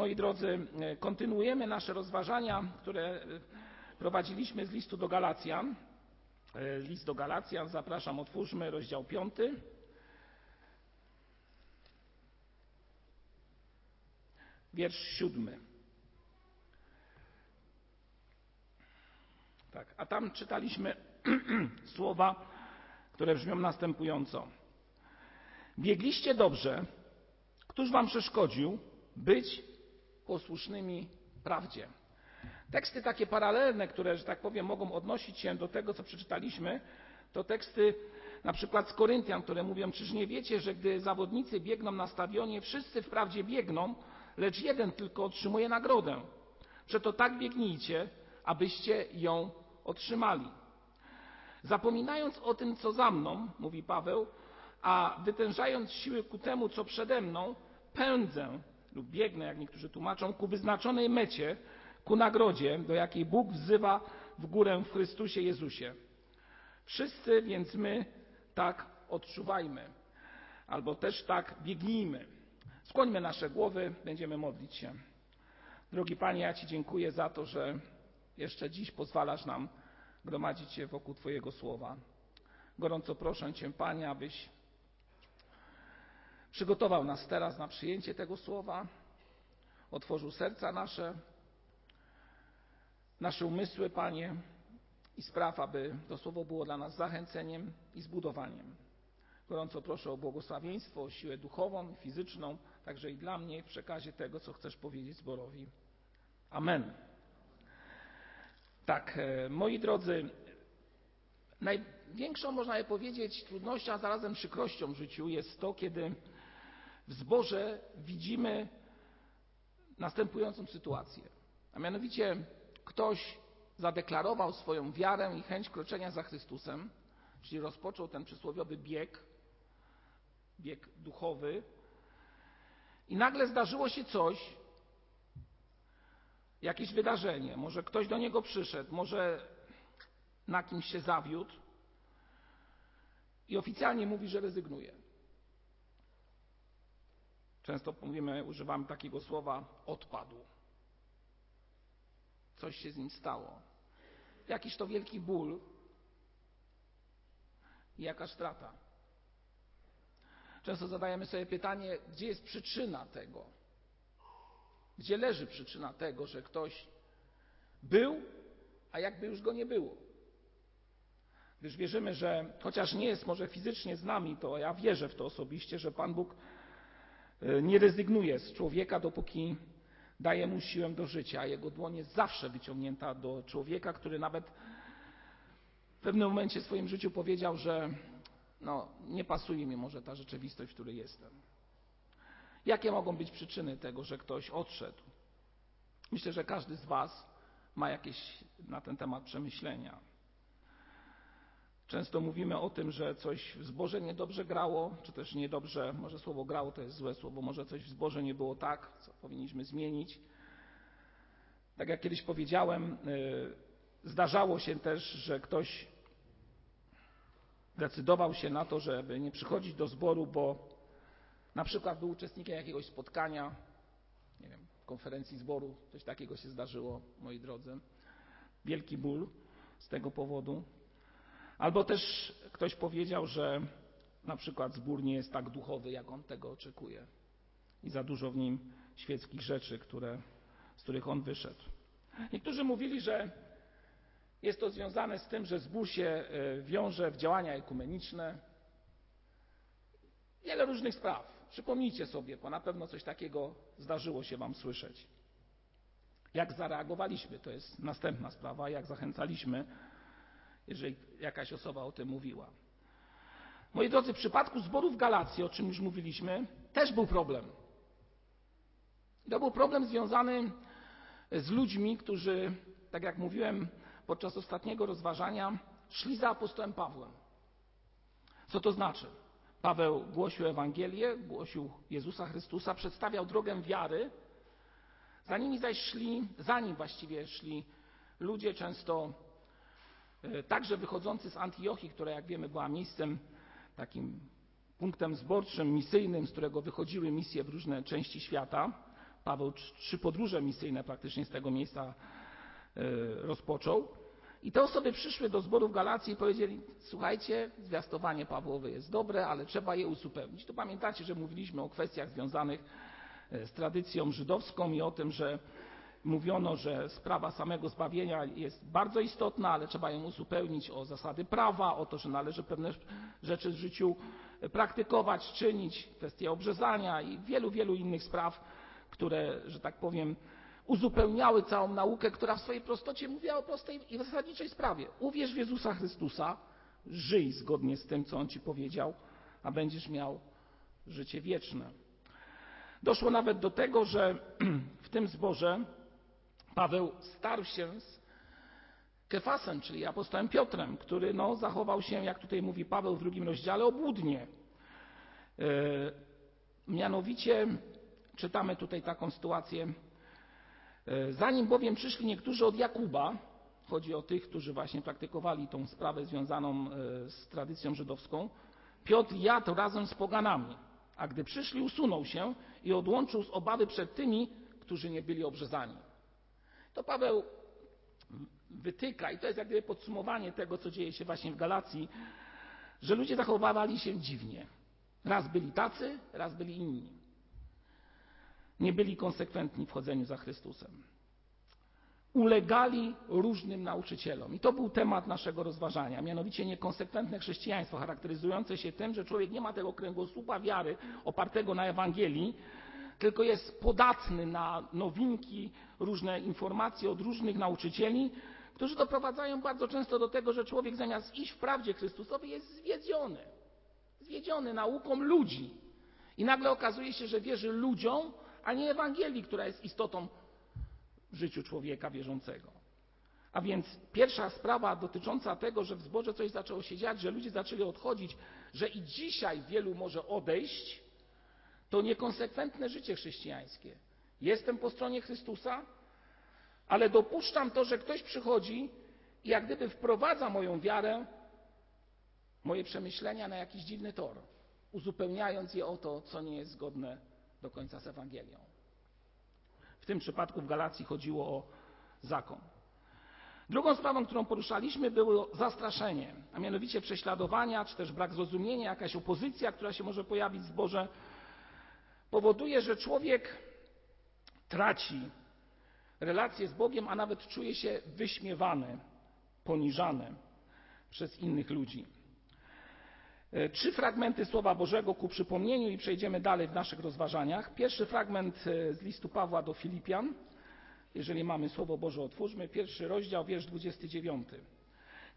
Moi drodzy, kontynuujemy nasze rozważania, które prowadziliśmy z listu do Galacjan. List do Galacjan, zapraszam, otwórzmy rozdział 5. Wiersz siódmy. Tak, a tam czytaliśmy słowa, które brzmią następująco. Biegliście dobrze, któż wam przeszkodził być posłusznymi prawdzie? Teksty takie paralelne, które, że tak powiem, mogą odnosić się do tego, co przeczytaliśmy, to teksty na przykład z Koryntian, które mówią, czyż nie wiecie, że gdy zawodnicy biegną na stadionie, wszyscy wprawdzie biegną, lecz jeden tylko otrzymuje nagrodę. Przeto tak biegnijcie, abyście ją otrzymali. Zapominając o tym, co za mną, mówi Paweł, a wytężając siły ku temu, co przede mną, pędzę lub biegnę, jak niektórzy tłumaczą, ku wyznaczonej mecie, ku nagrodzie, do jakiej Bóg wzywa w górę w Chrystusie Jezusie. Wszyscy więc my tak odczuwajmy, albo też tak biegnijmy. Skłońmy nasze głowy, będziemy modlić się. Drogi Panie, ja Ci dziękuję za to, że jeszcze dziś pozwalasz nam gromadzić się wokół Twojego słowa. Gorąco proszę Cię, Panie, abyś przygotował nas teraz na przyjęcie tego słowa, otworzył serca nasze, nasze umysły, Panie, i spraw, aby to słowo było dla nas zachęceniem i zbudowaniem. Gorąco proszę o błogosławieństwo, o siłę duchową, fizyczną, także i dla mnie w przekazie tego, co chcesz powiedzieć zborowi. Amen. Tak, moi drodzy, największą, można je powiedzieć, trudnością, a zarazem przykrością w życiu jest to, kiedy w zborze widzimy następującą sytuację. A mianowicie ktoś zadeklarował swoją wiarę i chęć kroczenia za Chrystusem, czyli rozpoczął ten przysłowiowy bieg, bieg duchowy, i nagle zdarzyło się coś, jakieś wydarzenie, może ktoś do niego przyszedł, może na kimś się zawiódł i oficjalnie mówi, że rezygnuje. Często mówimy, używamy takiego słowa odpadł. Coś się z nim stało. Jakiś to wielki ból i jaka strata. Często zadajemy sobie pytanie, gdzie jest przyczyna tego? Gdzie leży przyczyna tego, że ktoś był, a jakby już go nie było? Gdyż wierzymy, że chociaż nie jest może fizycznie z nami, to ja wierzę w to osobiście, że Pan Bóg nie rezygnuje z człowieka, dopóki daje mu siłę do życia, jego dłoń jest zawsze wyciągnięta do człowieka, który nawet w pewnym momencie w swoim życiu powiedział, że no, nie pasuje mi może ta rzeczywistość, w której jestem. Jakie mogą być przyczyny tego, że ktoś odszedł? Myślę, że każdy z Was ma jakieś na ten temat przemyślenia. Często mówimy o tym, że coś w zborze niedobrze grało, czy też niedobrze, może słowo grało to jest złe słowo, może coś w zborze nie było tak, co powinniśmy zmienić. Tak jak kiedyś powiedziałem, zdarzało się też, że ktoś decydował się na to, żeby nie przychodzić do zboru, bo na przykład był uczestnikiem jakiegoś spotkania, nie wiem, konferencji zboru, coś takiego się zdarzyło, moi drodzy. Wielki ból z tego powodu. Albo też ktoś powiedział, że na przykład zbór nie jest tak duchowy, jak on tego oczekuje. I za dużo w nim świeckich rzeczy, które, z których on wyszedł. Niektórzy mówili, że jest to związane z tym, że zbór się wiąże w działania ekumeniczne. Wiele różnych spraw. Przypomnijcie sobie, bo na pewno coś takiego zdarzyło się Wam słyszeć. Jak zareagowaliśmy, to jest następna sprawa, jak zachęcaliśmy jeżeli jakaś osoba o tym mówiła. Moi drodzy, w przypadku zborów Galacji, o czym już mówiliśmy, też był problem. To był problem związany z ludźmi, którzy, tak jak mówiłem podczas ostatniego rozważania, szli za apostołem Pawłem. Co to znaczy? Paweł głosił Ewangelię, głosił Jezusa Chrystusa, przedstawiał drogę wiary. Za nimi zaś szli, za nim właściwie szli ludzie często także wychodzący z Antiochii, która jak wiemy była miejscem takim punktem zborczym, misyjnym, z którego wychodziły misje w różne części świata, Paweł trzy podróże misyjne praktycznie z tego miejsca rozpoczął. I te osoby przyszły do zboru w Galacji i powiedzieli: Słuchajcie, zwiastowanie Pawłowe jest dobre, ale trzeba je uzupełnić. To pamiętacie, że mówiliśmy o kwestiach związanych z tradycją żydowską i o tym, że mówiono, że sprawa samego zbawienia jest bardzo istotna, ale trzeba ją uzupełnić o zasady prawa, o to, że należy pewne rzeczy w życiu praktykować, czynić, kwestie obrzezania i wielu, wielu innych spraw, które, że tak powiem, uzupełniały całą naukę, która w swojej prostocie mówiła o prostej i zasadniczej sprawie. Uwierz w Jezusa Chrystusa, żyj zgodnie z tym, co On ci powiedział, a będziesz miał życie wieczne. Doszło nawet do tego, że w tym zborze Paweł starł się z Kefasem, czyli apostołem Piotrem, który no, zachował się, jak tutaj mówi Paweł w drugim rozdziale, obłudnie. Yy, mianowicie czytamy tutaj taką sytuację. Yy, zanim bowiem przyszli niektórzy od Jakuba, chodzi o tych, którzy właśnie praktykowali tą sprawę związaną yy, z tradycją żydowską, Piotr jadł razem z poganami, a gdy przyszli, usunął się i odłączył z obawy przed tymi, którzy nie byli obrzezani. To Paweł wytyka, i to jest jak gdyby podsumowanie tego, co dzieje się właśnie w Galacji, że ludzie zachowywali się dziwnie. Raz byli tacy, raz byli inni. Nie byli konsekwentni w chodzeniu za Chrystusem. Ulegali różnym nauczycielom. I to był temat naszego rozważania, mianowicie niekonsekwentne chrześcijaństwo, charakteryzujące się tym, że człowiek nie ma tego kręgosłupa wiary opartego na Ewangelii, tylko jest podatny na nowinki, różne informacje od różnych nauczycieli, którzy doprowadzają bardzo często do tego, że człowiek zamiast iść w prawdzie Chrystusowej jest zwiedziony. Zwiedziony nauką ludzi. I nagle okazuje się, że wierzy ludziom, a nie Ewangelii, która jest istotą w życiu człowieka wierzącego. A więc pierwsza sprawa dotycząca tego, że w zborze coś zaczęło się dziać, że ludzie zaczęli odchodzić, że i dzisiaj wielu może odejść, to niekonsekwentne życie chrześcijańskie. Jestem po stronie Chrystusa, ale dopuszczam to, że ktoś przychodzi i jak gdyby wprowadza moją wiarę, moje przemyślenia na jakiś dziwny tor, uzupełniając je o to, co nie jest zgodne do końca z Ewangelią. W tym przypadku w Galacji chodziło o zakon. Drugą sprawą, którą poruszaliśmy, było zastraszenie, a mianowicie prześladowania, czy też brak zrozumienia, jakaś opozycja, która się może pojawić w zborze, powoduje, że człowiek traci relacje z Bogiem, a nawet czuje się wyśmiewany, poniżany przez innych ludzi. Trzy fragmenty Słowa Bożego ku przypomnieniu i przejdziemy dalej w naszych rozważaniach. Pierwszy fragment z listu Pawła do Filipian. Jeżeli mamy Słowo Boże, otwórzmy. Pierwszy rozdział, wiersz 29.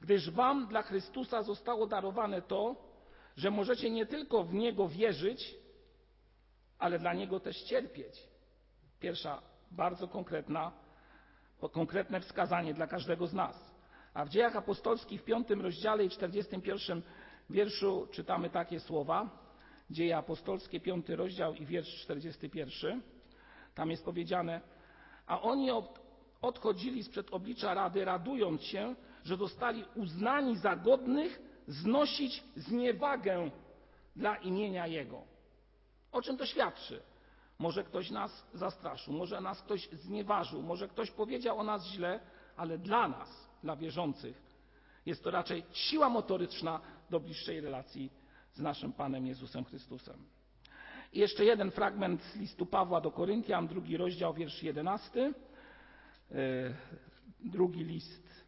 Gdyż wam dla Chrystusa zostało darowane to, że możecie nie tylko w Niego wierzyć, ale dla Niego też cierpieć. Pierwsza bardzo konkretna, konkretne wskazanie dla każdego z nas. A w dziejach apostolskich w piątym rozdziale i 41 wierszu czytamy takie słowa. Dzieje apostolskie, piąty rozdział i wiersz 41. Tam jest powiedziane, a oni odchodzili sprzed oblicza rady, radując się, że zostali uznani za godnych znosić zniewagę dla imienia Jego. O czym to świadczy? Może ktoś nas zastraszył, może nas ktoś znieważył, może ktoś powiedział o nas źle, ale dla nas, dla wierzących, jest to raczej siła motoryczna do bliższej relacji z naszym Panem Jezusem Chrystusem. I jeszcze jeden fragment z listu Pawła do Koryntian, drugi rozdział, wiersz 11. Drugi list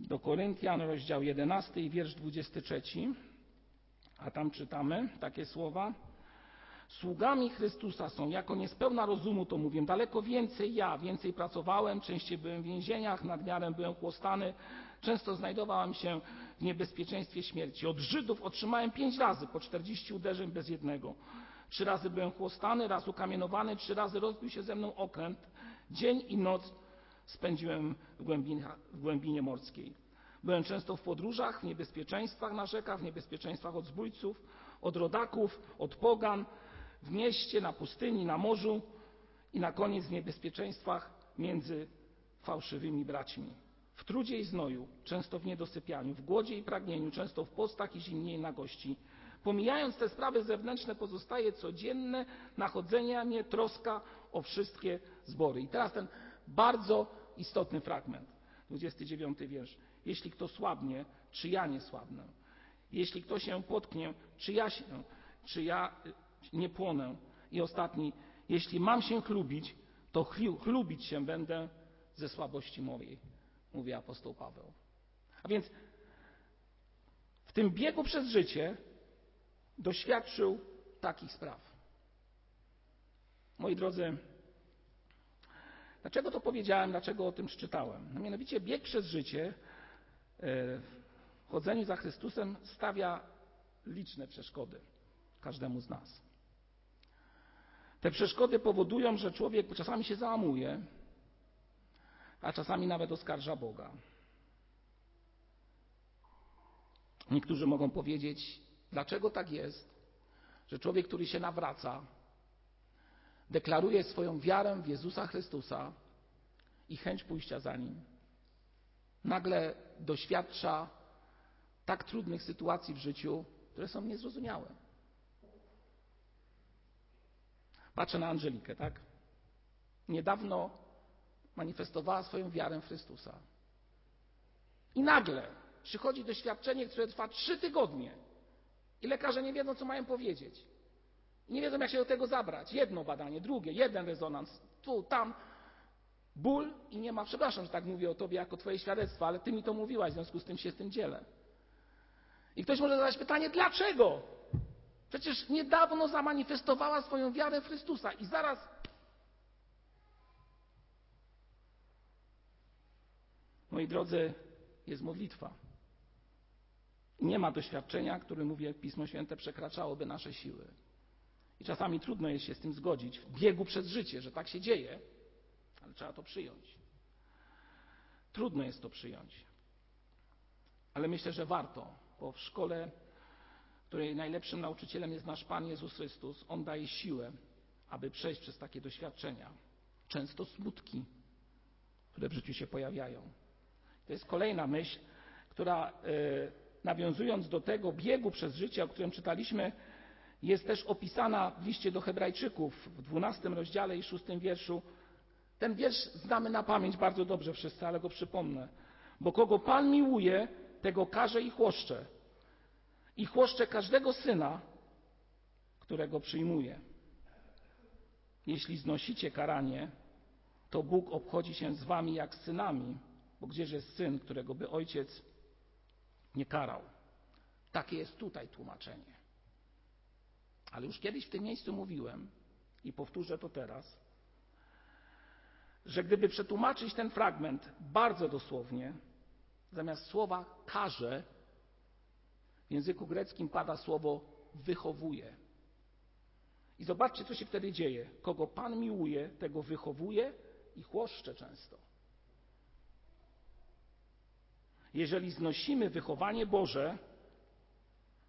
do Koryntian, rozdział 11 i wiersz 23. A tam czytamy takie słowa. Sługami Chrystusa są, jako niespełna rozumu to mówię, daleko więcej ja, więcej pracowałem, częściej byłem w więzieniach, nadmiarem byłem chłostany, często znajdowałem się w niebezpieczeństwie śmierci. Od Żydów otrzymałem pięć razy po czterdzieści uderzeń bez jednego. Trzy razy byłem chłostany, raz ukamienowany, trzy razy rozbił się ze mną okręt. Dzień i noc spędziłem w, głębinie, w głębinie morskiej. Byłem często w podróżach, w niebezpieczeństwach na rzekach, w niebezpieczeństwach od zbójców, od rodaków, od pogan, w mieście, na pustyni, na morzu i na koniec w niebezpieczeństwach między fałszywymi braćmi. W trudzie i znoju, często w niedosypianiu, w głodzie i pragnieniu, często w postach i zimnie i nagości. Pomijając te sprawy zewnętrzne, pozostaje codzienne nachodzenie mnie, troska o wszystkie zbory. I teraz ten bardzo istotny fragment, 29 wiersz. Jeśli kto słabnie, czy ja nie słabnę? Jeśli kto się potknie, czy ja, się, czy ja nie płonę? I ostatni, jeśli mam się chlubić, to chlubić się będę ze słabości mojej, mówi apostoł Paweł. A więc w tym biegu przez życie doświadczył takich spraw. Moi drodzy, dlaczego to powiedziałem, dlaczego o tym czytałem? No mianowicie bieg przez życie e, w chodzeniu za Chrystusem stawia liczne przeszkody każdemu z nas. Te przeszkody powodują, że człowiek czasami się załamuje, a czasami nawet oskarża Boga. Niektórzy mogą powiedzieć, dlaczego tak jest, że człowiek, który się nawraca, deklaruje swoją wiarę w Jezusa Chrystusa i chęć pójścia za nim, nagle doświadcza tak trudnych sytuacji w życiu, które są niezrozumiałe. Patrzę na Angelikę, tak? Niedawno manifestowała swoją wiarę w Chrystusa. I nagle przychodzi doświadczenie, które trwa trzy tygodnie. I lekarze nie wiedzą, co mają powiedzieć. Nie wiedzą, jak się do tego zabrać. Jedno badanie, drugie, jeden rezonans, tu, tam. Ból i nie ma, przepraszam, że tak mówię o tobie jako twoje świadectwo, ale ty mi to mówiłaś, w związku z tym się z tym dzielę. I ktoś może zadać pytanie, dlaczego? Przecież niedawno zamanifestowała swoją wiarę w Chrystusa i zaraz. Moi drodzy, jest modlitwa. Nie ma doświadczenia, które, mówię, Pismo Święte przekraczałoby nasze siły. I czasami trudno jest się z tym zgodzić w biegu przez życie, że tak się dzieje, ale trzeba to przyjąć. Trudno jest to przyjąć. Ale myślę, że warto, bo w szkole której najlepszym nauczycielem jest nasz Pan Jezus Chrystus, On daje siłę, aby przejść przez takie doświadczenia. Często smutki, które w życiu się pojawiają. To jest kolejna myśl, która e, nawiązując do tego biegu przez życie, o którym czytaliśmy, jest też opisana w liście do Hebrajczyków w 12 rozdziale i 6 wierszu. Ten wiersz znamy na pamięć bardzo dobrze wszyscy, ale go przypomnę. Bo kogo Pan miłuje, tego karze i chłoszcze i chłoszcze każdego syna, którego przyjmuje. Jeśli znosicie karanie, to Bóg obchodzi się z wami jak z synami, bo gdzież jest syn, którego by ojciec nie karał. Takie jest tutaj tłumaczenie. Ale już kiedyś w tym miejscu mówiłem i powtórzę to teraz, że gdyby przetłumaczyć ten fragment bardzo dosłownie, zamiast słowa karze w języku greckim pada słowo wychowuje. I zobaczcie, co się wtedy dzieje. Kogo Pan miłuje, tego wychowuje i chłoszcze często. Jeżeli znosimy wychowanie Boże,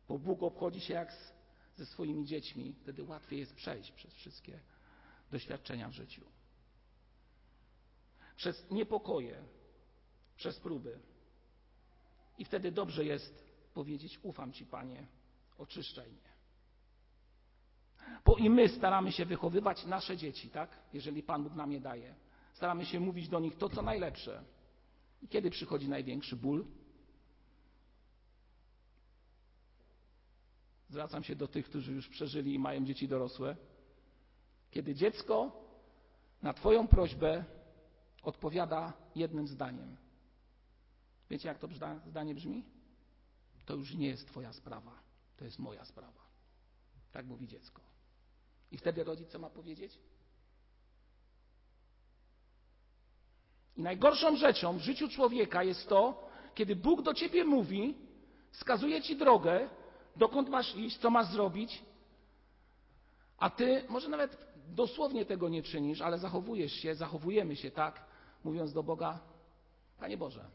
bo Bóg obchodzi się jak z, ze swoimi dziećmi, wtedy łatwiej jest przejść przez wszystkie doświadczenia w życiu. Przez niepokoje, przez próby. I wtedy dobrze jest powiedzieć: Ufam Ci, Panie, oczyszczaj mnie. Bo i my staramy się wychowywać nasze dzieci, tak? Jeżeli Pan Bóg nam je daje. Staramy się mówić do nich to, co najlepsze. I kiedy przychodzi największy ból? Zwracam się do tych, którzy już przeżyli i mają dzieci dorosłe. Kiedy dziecko na Twoją prośbę odpowiada jednym zdaniem. Wiecie, jak to zdanie brzmi? To już nie jest Twoja sprawa, to jest moja sprawa. Tak mówi dziecko. I wtedy rodzic co ma powiedzieć? I najgorszą rzeczą w życiu człowieka jest to, kiedy Bóg do ciebie mówi, wskazuje ci drogę, dokąd masz iść, co masz zrobić, a ty może nawet dosłownie tego nie czynisz, ale zachowujesz się, zachowujemy się tak, mówiąc do Boga: Panie Boże,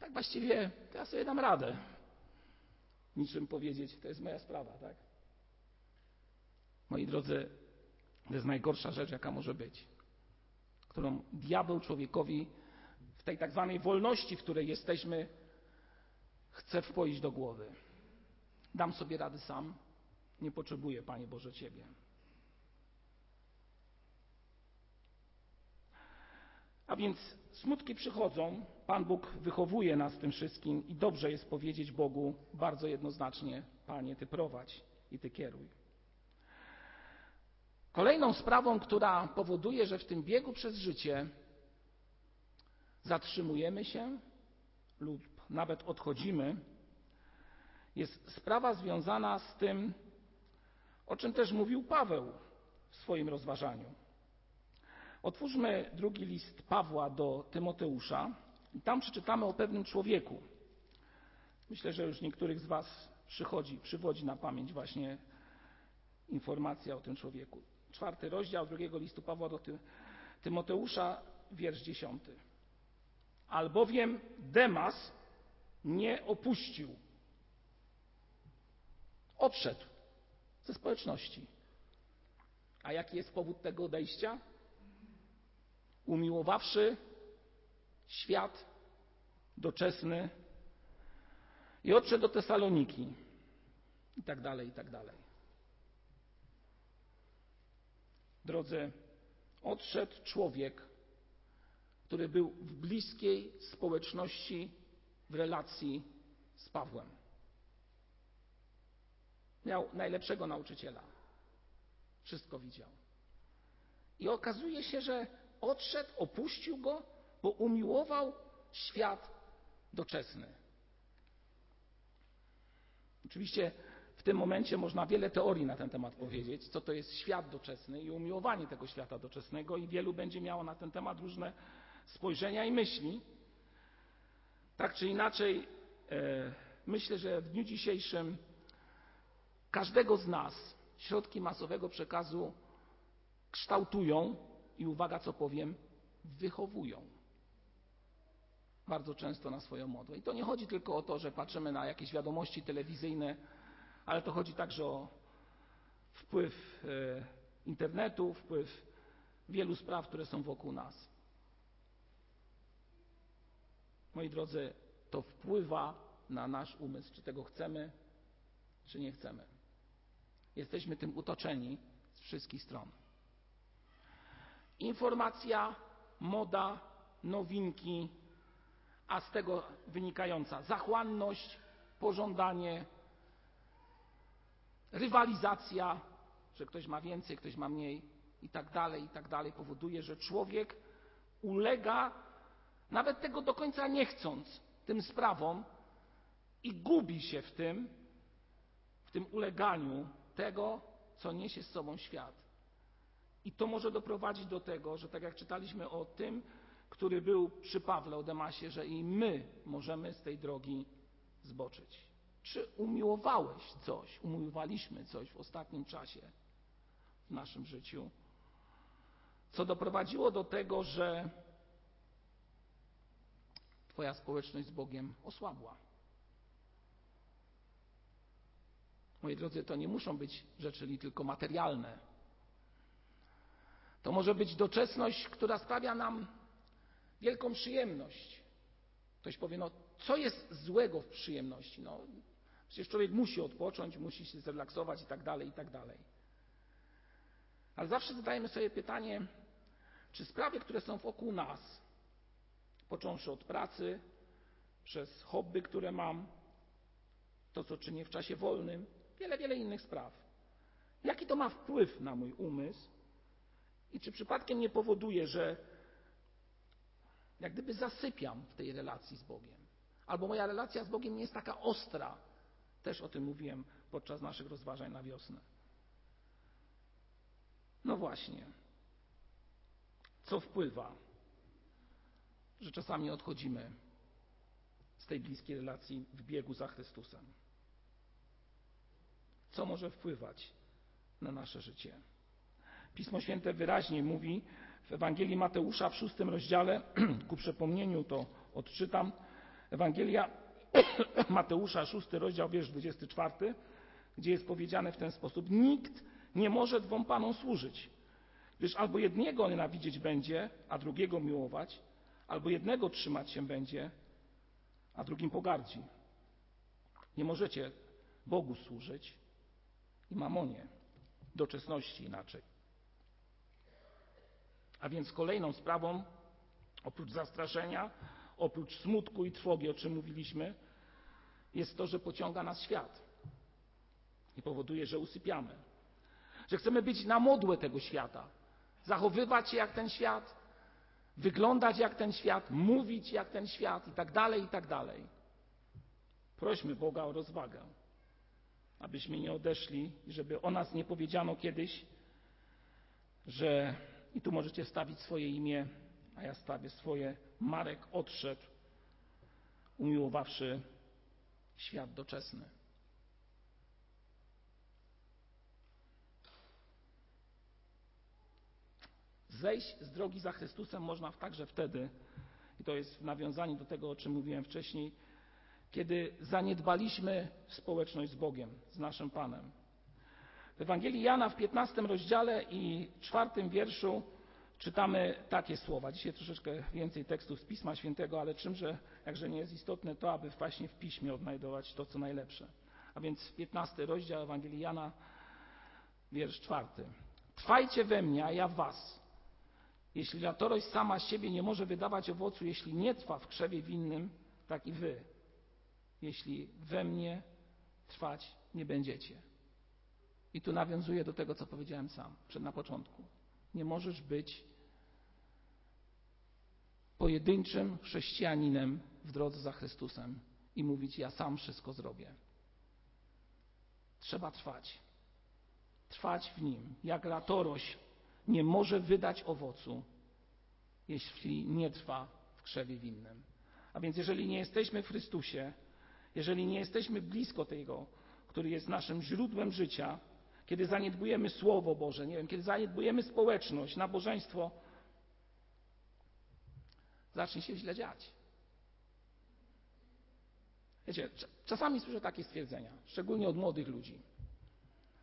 tak właściwie to ja sobie dam radę. Niczym powiedzieć, to jest moja sprawa, tak? Moi drodzy, to jest najgorsza rzecz, jaka może być, którą diabeł człowiekowi w tej tak zwanej wolności, w której jesteśmy, chce wpoić do głowy. Dam sobie rady sam, nie potrzebuję, Panie Boże, Ciebie. A więc smutki przychodzą, Pan Bóg wychowuje nas tym wszystkim i dobrze jest powiedzieć Bogu bardzo jednoznacznie: Panie, Ty prowadź i Ty kieruj. Kolejną sprawą, która powoduje, że w tym biegu przez życie zatrzymujemy się lub nawet odchodzimy, jest sprawa związana z tym, o czym też mówił Paweł w swoim rozważaniu. Otwórzmy drugi list Pawła do Tymoteusza i tam przeczytamy o pewnym człowieku. Myślę, że już niektórych z Was przychodzi, przywodzi na pamięć właśnie informacja o tym człowieku. Czwarty rozdział drugiego listu Pawła do Tymoteusza, wiersz dziesiąty. Albowiem Demas nie opuścił. Odszedł ze społeczności. A jaki jest powód tego odejścia? Umiłowawszy świat doczesny i odszedł do Tesaloniki i tak dalej, i tak dalej. Drodzy, odszedł człowiek, który był w bliskiej społeczności w relacji z Pawłem. Miał najlepszego nauczyciela. Wszystko widział. I okazuje się, że odszedł, opuścił go, bo umiłował świat doczesny. Oczywiście w tym momencie można wiele teorii na ten temat powiedzieć, co to jest świat doczesny i umiłowanie tego świata doczesnego, i wielu będzie miało na ten temat różne spojrzenia i myśli. Tak czy inaczej, e, myślę, że w dniu dzisiejszym każdego z nas środki masowego przekazu kształtują i uwaga, co powiem, wychowują. Bardzo często na swoją modłę. I to nie chodzi tylko o to, że patrzymy na jakieś wiadomości telewizyjne, ale to chodzi także o wpływ e, internetu, wpływ wielu spraw, które są wokół nas. Moi drodzy, to wpływa na nasz umysł, czy tego chcemy, czy nie chcemy. Jesteśmy tym otoczeni z wszystkich stron. Informacja, moda, nowinki, a z tego wynikająca zachłanność, pożądanie, rywalizacja, że ktoś ma więcej, ktoś ma mniej i tak dalej, i tak dalej, powoduje, że człowiek ulega, nawet tego do końca nie chcąc, tym sprawom i gubi się w tym, w tym uleganiu tego, co niesie z sobą świat. I to może doprowadzić do tego, że tak jak czytaliśmy o tym, który był przy Pawle o Demasie, że i my możemy z tej drogi zboczyć. Czy umiłowałeś coś, umiłowaliśmy coś w ostatnim czasie w naszym życiu, co doprowadziło do tego, że Twoja społeczność z Bogiem osłabła? Moi drodzy, to nie muszą być rzeczy tylko materialne. To może być doczesność, która sprawia nam wielką przyjemność. Ktoś powie, no co jest złego w przyjemności? No, przecież człowiek musi odpocząć, musi się zrelaksować i tak dalej, i tak dalej. Ale zawsze zadajemy sobie pytanie, czy sprawy, które są wokół nas, począwszy od pracy, przez hobby, które mam, to co czynię w czasie wolnym, wiele, wiele innych spraw. Jaki to ma wpływ na mój umysł i czy przypadkiem nie powoduje, że jak gdyby zasypiam w tej relacji z Bogiem? Albo moja relacja z Bogiem nie jest taka ostra. Też o tym mówiłem podczas naszych rozważań na wiosnę. No właśnie. Co wpływa, że czasami odchodzimy z tej bliskiej relacji w biegu za Chrystusem? co może wpływać na nasze życie. Pismo Święte wyraźnie mówi w Ewangelii Mateusza w szóstym rozdziale, ku przypomnieniu to odczytam, Ewangelia Mateusza, szósty rozdział, wiersz 24, gdzie jest powiedziane w ten sposób: Nikt nie może dwom panom służyć, gdyż albo jednego nienawidzieć będzie, a drugiego miłować, albo jednego trzymać się będzie, a drugim pogardzi. Nie możecie Bogu służyć i mamonie, doczesności inaczej. A więc kolejną sprawą, oprócz zastraszenia, oprócz smutku i trwogi, o czym mówiliśmy, jest to, że pociąga nas świat i powoduje, że usypiamy. Że chcemy być na modłę tego świata, zachowywać się jak ten świat, wyglądać jak ten świat, mówić jak ten świat i tak dalej, i tak dalej. Prośmy Boga o rozwagę, abyśmy nie odeszli i żeby o nas nie powiedziano kiedyś, że i tu możecie wstawić swoje imię, a ja stawię swoje. Marek odszedł, umiłowawszy świat doczesny. Zejść z drogi za Chrystusem można także wtedy, i to jest w nawiązaniu do tego, o czym mówiłem wcześniej, kiedy zaniedbaliśmy społeczność z Bogiem, z naszym Panem. W Ewangelii Jana w 15 rozdziale i czwartym wierszu czytamy takie słowa. Dzisiaj troszeczkę więcej tekstów z Pisma Świętego, ale czymże, jakże nie jest istotne to, aby właśnie w Piśmie odnajdować to, co najlepsze. A więc 15 rozdział Ewangelii Jana, wiersz czwarty. Trwajcie we mnie, a ja w was. Jeśli latorość sama z siebie nie może wydawać owocu, jeśli nie trwa w krzewie winnym, tak i wy, jeśli we mnie trwać nie będziecie. I tu nawiązuję do tego, co powiedziałem sam przed na początku. Nie możesz być pojedynczym chrześcijaninem w drodze za Chrystusem i mówić: Ja sam wszystko zrobię. Trzeba trwać. Trwać w nim. Jak latoroś nie może wydać owocu, jeśli nie trwa w krzewie winnym. A więc, jeżeli nie jesteśmy w Chrystusie, jeżeli nie jesteśmy blisko tego, który jest naszym źródłem życia, kiedy zaniedbujemy Słowo Boże, nie wiem, kiedy zaniedbujemy społeczność, nabożeństwo, zacznie się źle dziać. Wiecie, czasami słyszę takie stwierdzenia, szczególnie od młodych ludzi.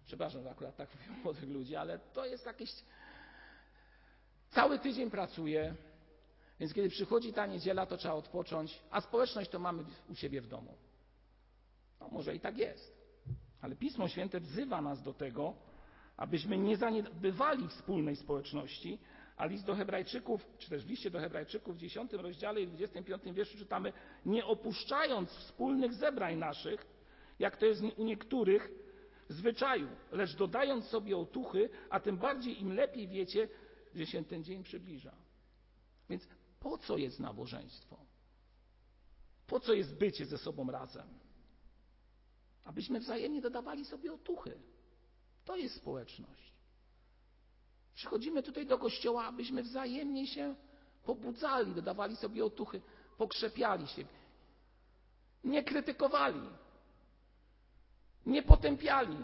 Przepraszam, że akurat tak mówię młodych ludzi, ale to jest jakieś. Cały tydzień pracuję, więc kiedy przychodzi ta niedziela, to trzeba odpocząć, a społeczność to mamy u siebie w domu. No może i tak jest. Ale Pismo Święte wzywa nas do tego, abyśmy nie zaniedbywali wspólnej społeczności, a list do Hebrajczyków, czy też w liście do Hebrajczyków w 10 rozdziale i 25 wierszu czytamy, nie opuszczając wspólnych zebrań naszych, jak to jest u niektórych zwyczaju, lecz dodając sobie otuchy, a tym bardziej im lepiej wiecie, że się ten dzień przybliża. Więc po co jest nabożeństwo? Po co jest bycie ze sobą razem? Abyśmy wzajemnie dodawali sobie otuchy. To jest społeczność. Przychodzimy tutaj do kościoła, abyśmy wzajemnie się pobudzali, dodawali sobie otuchy, pokrzepiali się. Nie krytykowali, nie potępiali,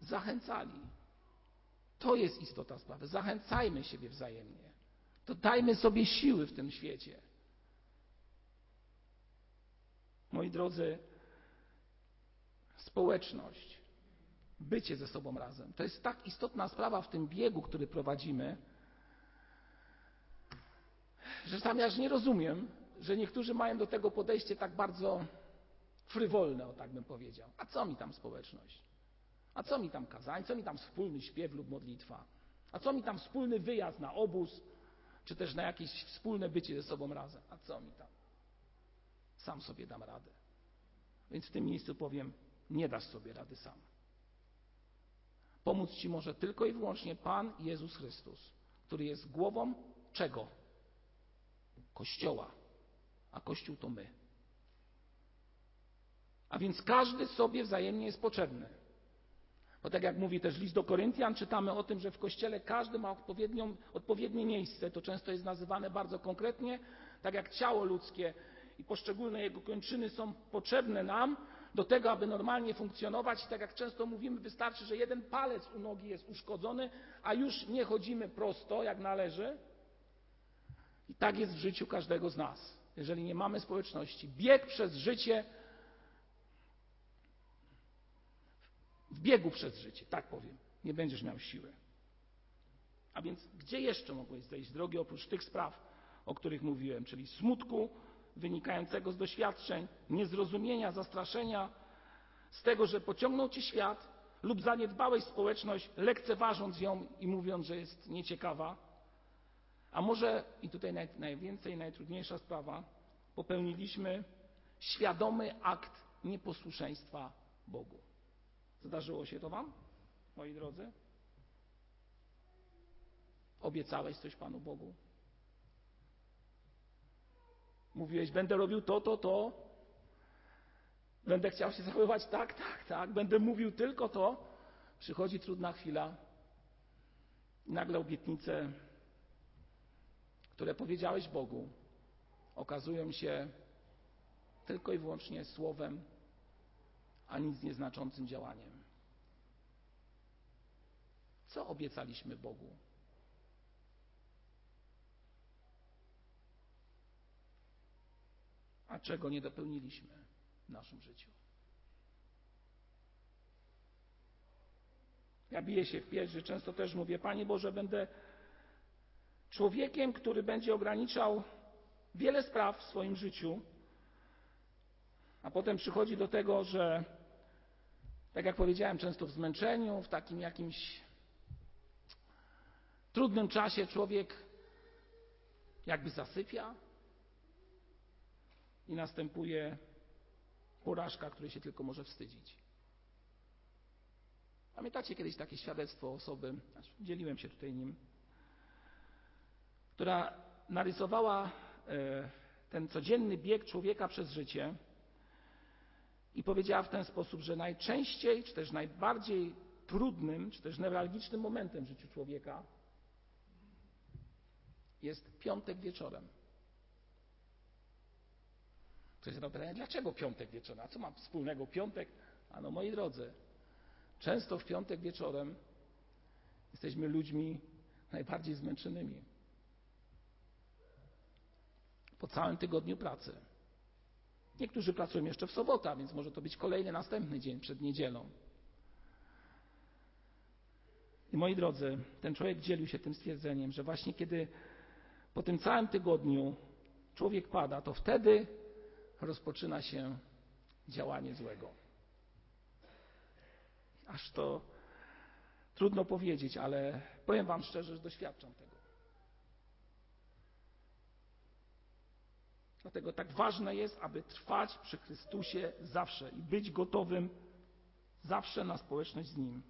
zachęcali. To jest istota sprawy. Zachęcajmy siebie wzajemnie. Dodajmy sobie siły w tym świecie. Moi drodzy, społeczność, bycie ze sobą razem. To jest tak istotna sprawa w tym biegu, który prowadzimy, że sam ja nie rozumiem, że niektórzy mają do tego podejście tak bardzo frywolne, o tak bym powiedział. A co mi tam społeczność? A co mi tam kazań? Co mi tam wspólny śpiew lub modlitwa? A co mi tam wspólny wyjazd na obóz? Czy też na jakieś wspólne bycie ze sobą razem? A co mi tam? Sam sobie dam radę. Więc w tym miejscu powiem, nie dasz sobie rady sam. Pomóc Ci może tylko i wyłącznie Pan Jezus Chrystus, który jest głową czego? Kościoła. A Kościół to my. A więc każdy sobie wzajemnie jest potrzebny. Bo tak jak mówi też list do Koryntian, czytamy o tym, że w Kościele każdy ma odpowiednie miejsce. To często jest nazywane bardzo konkretnie, tak jak ciało ludzkie i poszczególne jego kończyny są potrzebne nam, do tego, aby normalnie funkcjonować. Tak jak często mówimy, wystarczy, że jeden palec u nogi jest uszkodzony, a już nie chodzimy prosto, jak należy. I tak jest w życiu każdego z nas. Jeżeli nie mamy społeczności, bieg przez życie, w biegu przez życie, tak powiem, nie będziesz miał siły. A więc gdzie jeszcze mogłeś zejść drogi oprócz tych spraw, o których mówiłem, czyli smutku, wynikającego z doświadczeń, niezrozumienia, zastraszenia, z tego, że pociągnął ci świat lub zaniedbałeś społeczność, lekceważąc ją i mówiąc, że jest nieciekawa. A może, i tutaj naj, najwięcej, najtrudniejsza sprawa, popełniliśmy świadomy akt nieposłuszeństwa Bogu. Zdarzyło się to Wam, moi drodzy? Obiecałeś coś Panu Bogu? Mówiłeś, będę robił to, to, to. Będę chciał się zachowywać tak, tak, tak. Będę mówił tylko to. Przychodzi trudna chwila nagle obietnice, które powiedziałeś Bogu, okazują się tylko i wyłącznie słowem, a nic nieznaczącym działaniem. Co obiecaliśmy Bogu? Czego nie dopełniliśmy w naszym życiu? Ja biję się w pierś, że często też mówię, Panie Boże, będę człowiekiem, który będzie ograniczał wiele spraw w swoim życiu, a potem przychodzi do tego, że tak jak powiedziałem, często w zmęczeniu, w takim jakimś trudnym czasie człowiek jakby zasypia i następuje porażka, której się tylko może wstydzić. Pamiętacie kiedyś takie świadectwo osoby, znaczy dzieliłem się tutaj nim, która narysowała e, ten codzienny bieg człowieka przez życie i powiedziała w ten sposób, że najczęściej, czy też najbardziej trudnym, czy też newralgicznym momentem w życiu człowieka jest piątek wieczorem. Ktoś zadał pytanie, dlaczego piątek wieczorem? A co ma wspólnego piątek? A no moi drodzy, często w piątek wieczorem jesteśmy ludźmi najbardziej zmęczonymi. Po całym tygodniu pracy. Niektórzy pracują jeszcze w sobotę, więc może to być kolejny, następny dzień przed niedzielą. I moi drodzy, ten człowiek dzielił się tym stwierdzeniem, że właśnie kiedy po tym całym tygodniu człowiek pada, to wtedy rozpoczyna się działanie złego. Aż to trudno powiedzieć, ale powiem Wam szczerze, że doświadczam tego. Dlatego tak ważne jest, aby trwać przy Chrystusie zawsze i być gotowym zawsze na społeczność z Nim.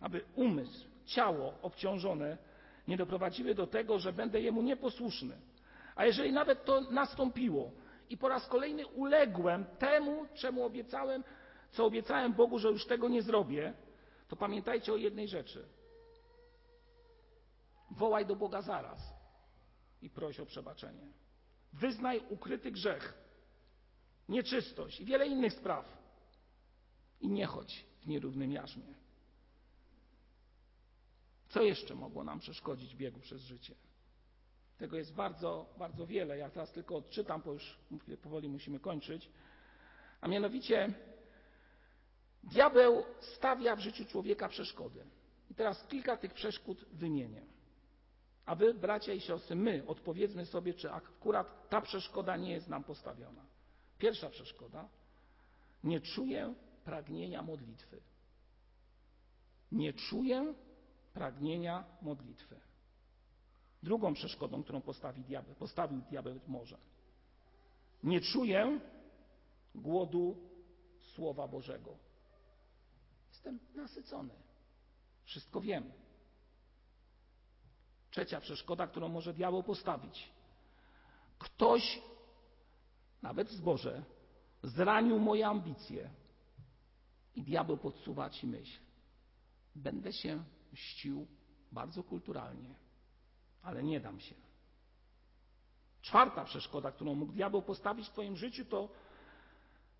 Aby umysł, ciało obciążone nie doprowadziły do tego, że będę Jemu nieposłuszny. A jeżeli nawet to nastąpiło i po raz kolejny uległem temu, czemu obiecałem, co obiecałem Bogu, że już tego nie zrobię, to pamiętajcie o jednej rzeczy. Wołaj do Boga zaraz i proś o przebaczenie. Wyznaj ukryty grzech, nieczystość i wiele innych spraw. I nie chodź w nierównym jarzmie. Co jeszcze mogło nam przeszkodzić biegu przez życie? Tego jest bardzo, bardzo wiele. Ja teraz tylko odczytam, bo już powoli musimy kończyć. A mianowicie diabeł stawia w życiu człowieka przeszkody. I teraz kilka tych przeszkód wymienię. A wy, bracia i siostry, my odpowiedzmy sobie, czy akurat ta przeszkoda nie jest nam postawiona. Pierwsza przeszkoda. Nie czuję pragnienia modlitwy. Nie czuję pragnienia modlitwy. Drugą przeszkodą, którą postawi diabeł, postawił diabeł może. Nie czuję głodu Słowa Bożego. Jestem nasycony. Wszystko wiem. Trzecia przeszkoda, którą może diabeł postawić. Ktoś, nawet w zborze, zranił moje ambicje i diabeł podsuwa ci myśl. Będę się mścił bardzo kulturalnie, ale nie dam się. Czwarta przeszkoda, którą mógł diabeł postawić w Twoim życiu, to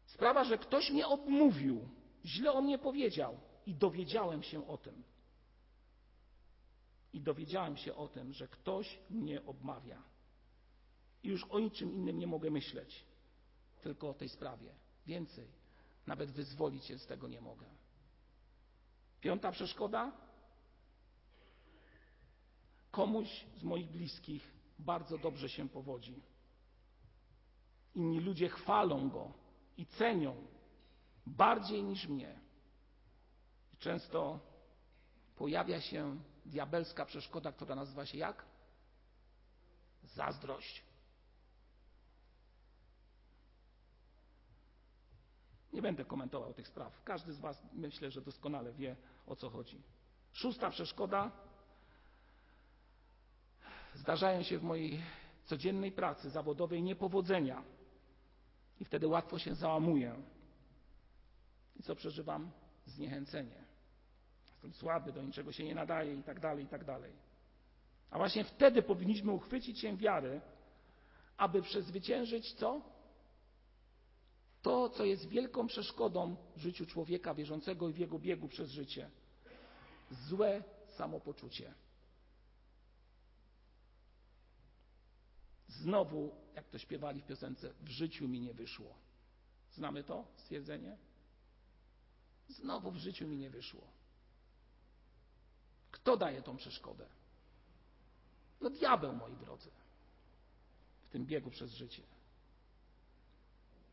sprawa, że ktoś mnie obmówił, źle o mnie powiedział i dowiedziałem się o tym i dowiedziałem się o tym, że ktoś mnie obmawia. I już o niczym innym nie mogę myśleć, tylko o tej sprawie. Więcej, nawet wyzwolić się z tego nie mogę. Piąta przeszkoda? Komuś z moich bliskich bardzo dobrze się powodzi. Inni ludzie chwalą go i cenią bardziej niż mnie. Często pojawia się diabelska przeszkoda, która nazywa się jak? Zazdrość. Nie będę komentował tych spraw. Każdy z Was myślę, że doskonale wie o co chodzi. Szósta przeszkoda. Zdarzają się w mojej codziennej pracy zawodowej niepowodzenia. I wtedy łatwo się załamuję. I co przeżywam? Zniechęcenie. Jestem słaby, do niczego się nie nadaje i tak dalej, i tak dalej. A właśnie wtedy powinniśmy uchwycić się wiary, aby przezwyciężyć co? To, co jest wielką przeszkodą w życiu człowieka wierzącego i w jego biegu przez życie. Złe samopoczucie. Znowu, jak to śpiewali w piosence, w życiu mi nie wyszło. Znamy to stwierdzenie? Znowu w życiu mi nie wyszło. Kto daje tą przeszkodę? No diabeł, moi drodzy, w tym biegu przez życie.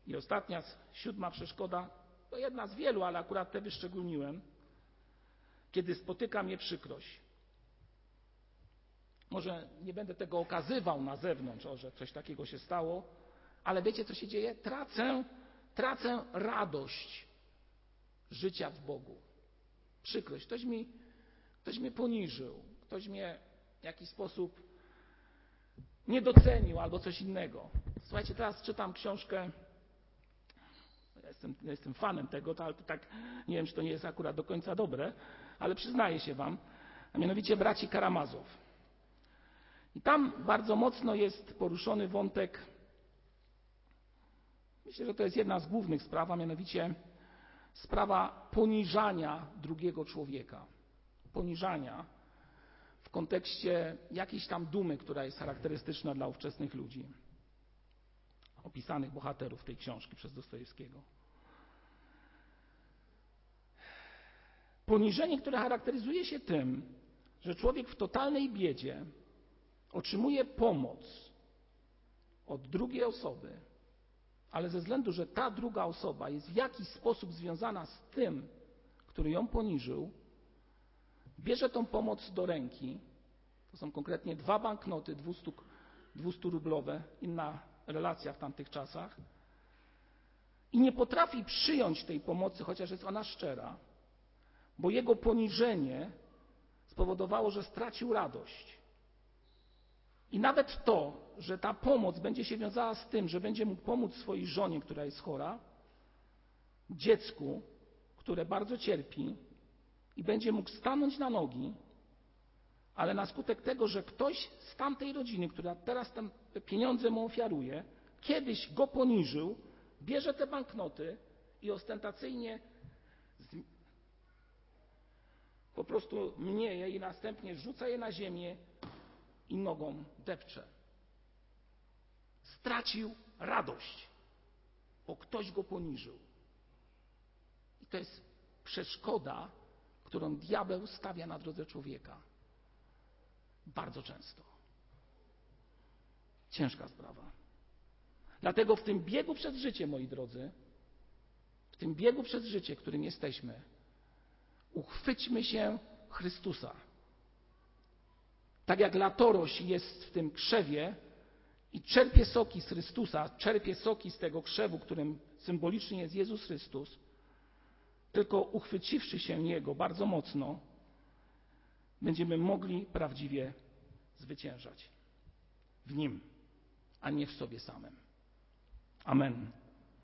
I ostatnia, siódma przeszkoda, to jedna z wielu, ale akurat te wyszczególniłem, kiedy spotyka mnie przykrość. Może nie będę tego okazywał na zewnątrz, że coś takiego się stało, ale wiecie, co się dzieje? Tracę, tracę radość życia w Bogu. Przykrość. Ktoś mi, ktoś mnie poniżył, ktoś mnie w jakiś sposób nie docenił albo coś innego. Słuchajcie, teraz czytam książkę. Jestem, jestem fanem tego, to, ale to tak nie wiem, czy to nie jest akurat do końca dobre, ale przyznaję się Wam, a mianowicie braci Karamazow. I tam bardzo mocno jest poruszony wątek, myślę, że to jest jedna z głównych spraw, a mianowicie sprawa poniżania drugiego człowieka. Poniżania w kontekście jakiejś tam dumy, która jest charakterystyczna dla ówczesnych ludzi, opisanych bohaterów tej książki przez Dostojewskiego. Poniżenie, które charakteryzuje się tym, że człowiek w totalnej biedzie otrzymuje pomoc od drugiej osoby, ale ze względu, że ta druga osoba jest w jakiś sposób związana z tym, który ją poniżył, bierze tą pomoc do ręki. To są konkretnie dwa banknoty 200, 200 rublowe, inna relacja w tamtych czasach. I nie potrafi przyjąć tej pomocy, chociaż jest ona szczera, bo jego poniżenie spowodowało, że stracił radość. I nawet to, że ta pomoc będzie się wiązała z tym, że będzie mógł pomóc swojej żonie, która jest chora, dziecku, które bardzo cierpi i będzie mógł stanąć na nogi, ale na skutek tego, że ktoś z tamtej rodziny, która teraz te pieniądze mu ofiaruje, kiedyś go poniżył, bierze te banknoty i ostentacyjnie po prostu mnieje i następnie rzuca je na ziemię i nogą depcze. Stracił radość, bo ktoś go poniżył. I to jest przeszkoda, którą diabeł stawia na drodze człowieka. Bardzo często. Ciężka sprawa. Dlatego w tym biegu przez życie, moi drodzy, w tym biegu przez życie, którym jesteśmy, uchwyćmy się Chrystusa. Tak jak latoroś jest w tym krzewie i czerpie soki z Chrystusa, czerpie soki z tego krzewu, którym symbolicznie jest Jezus Chrystus, tylko uchwyciwszy się Niego bardzo mocno, będziemy mogli prawdziwie zwyciężać w Nim, a nie w sobie samym. Amen.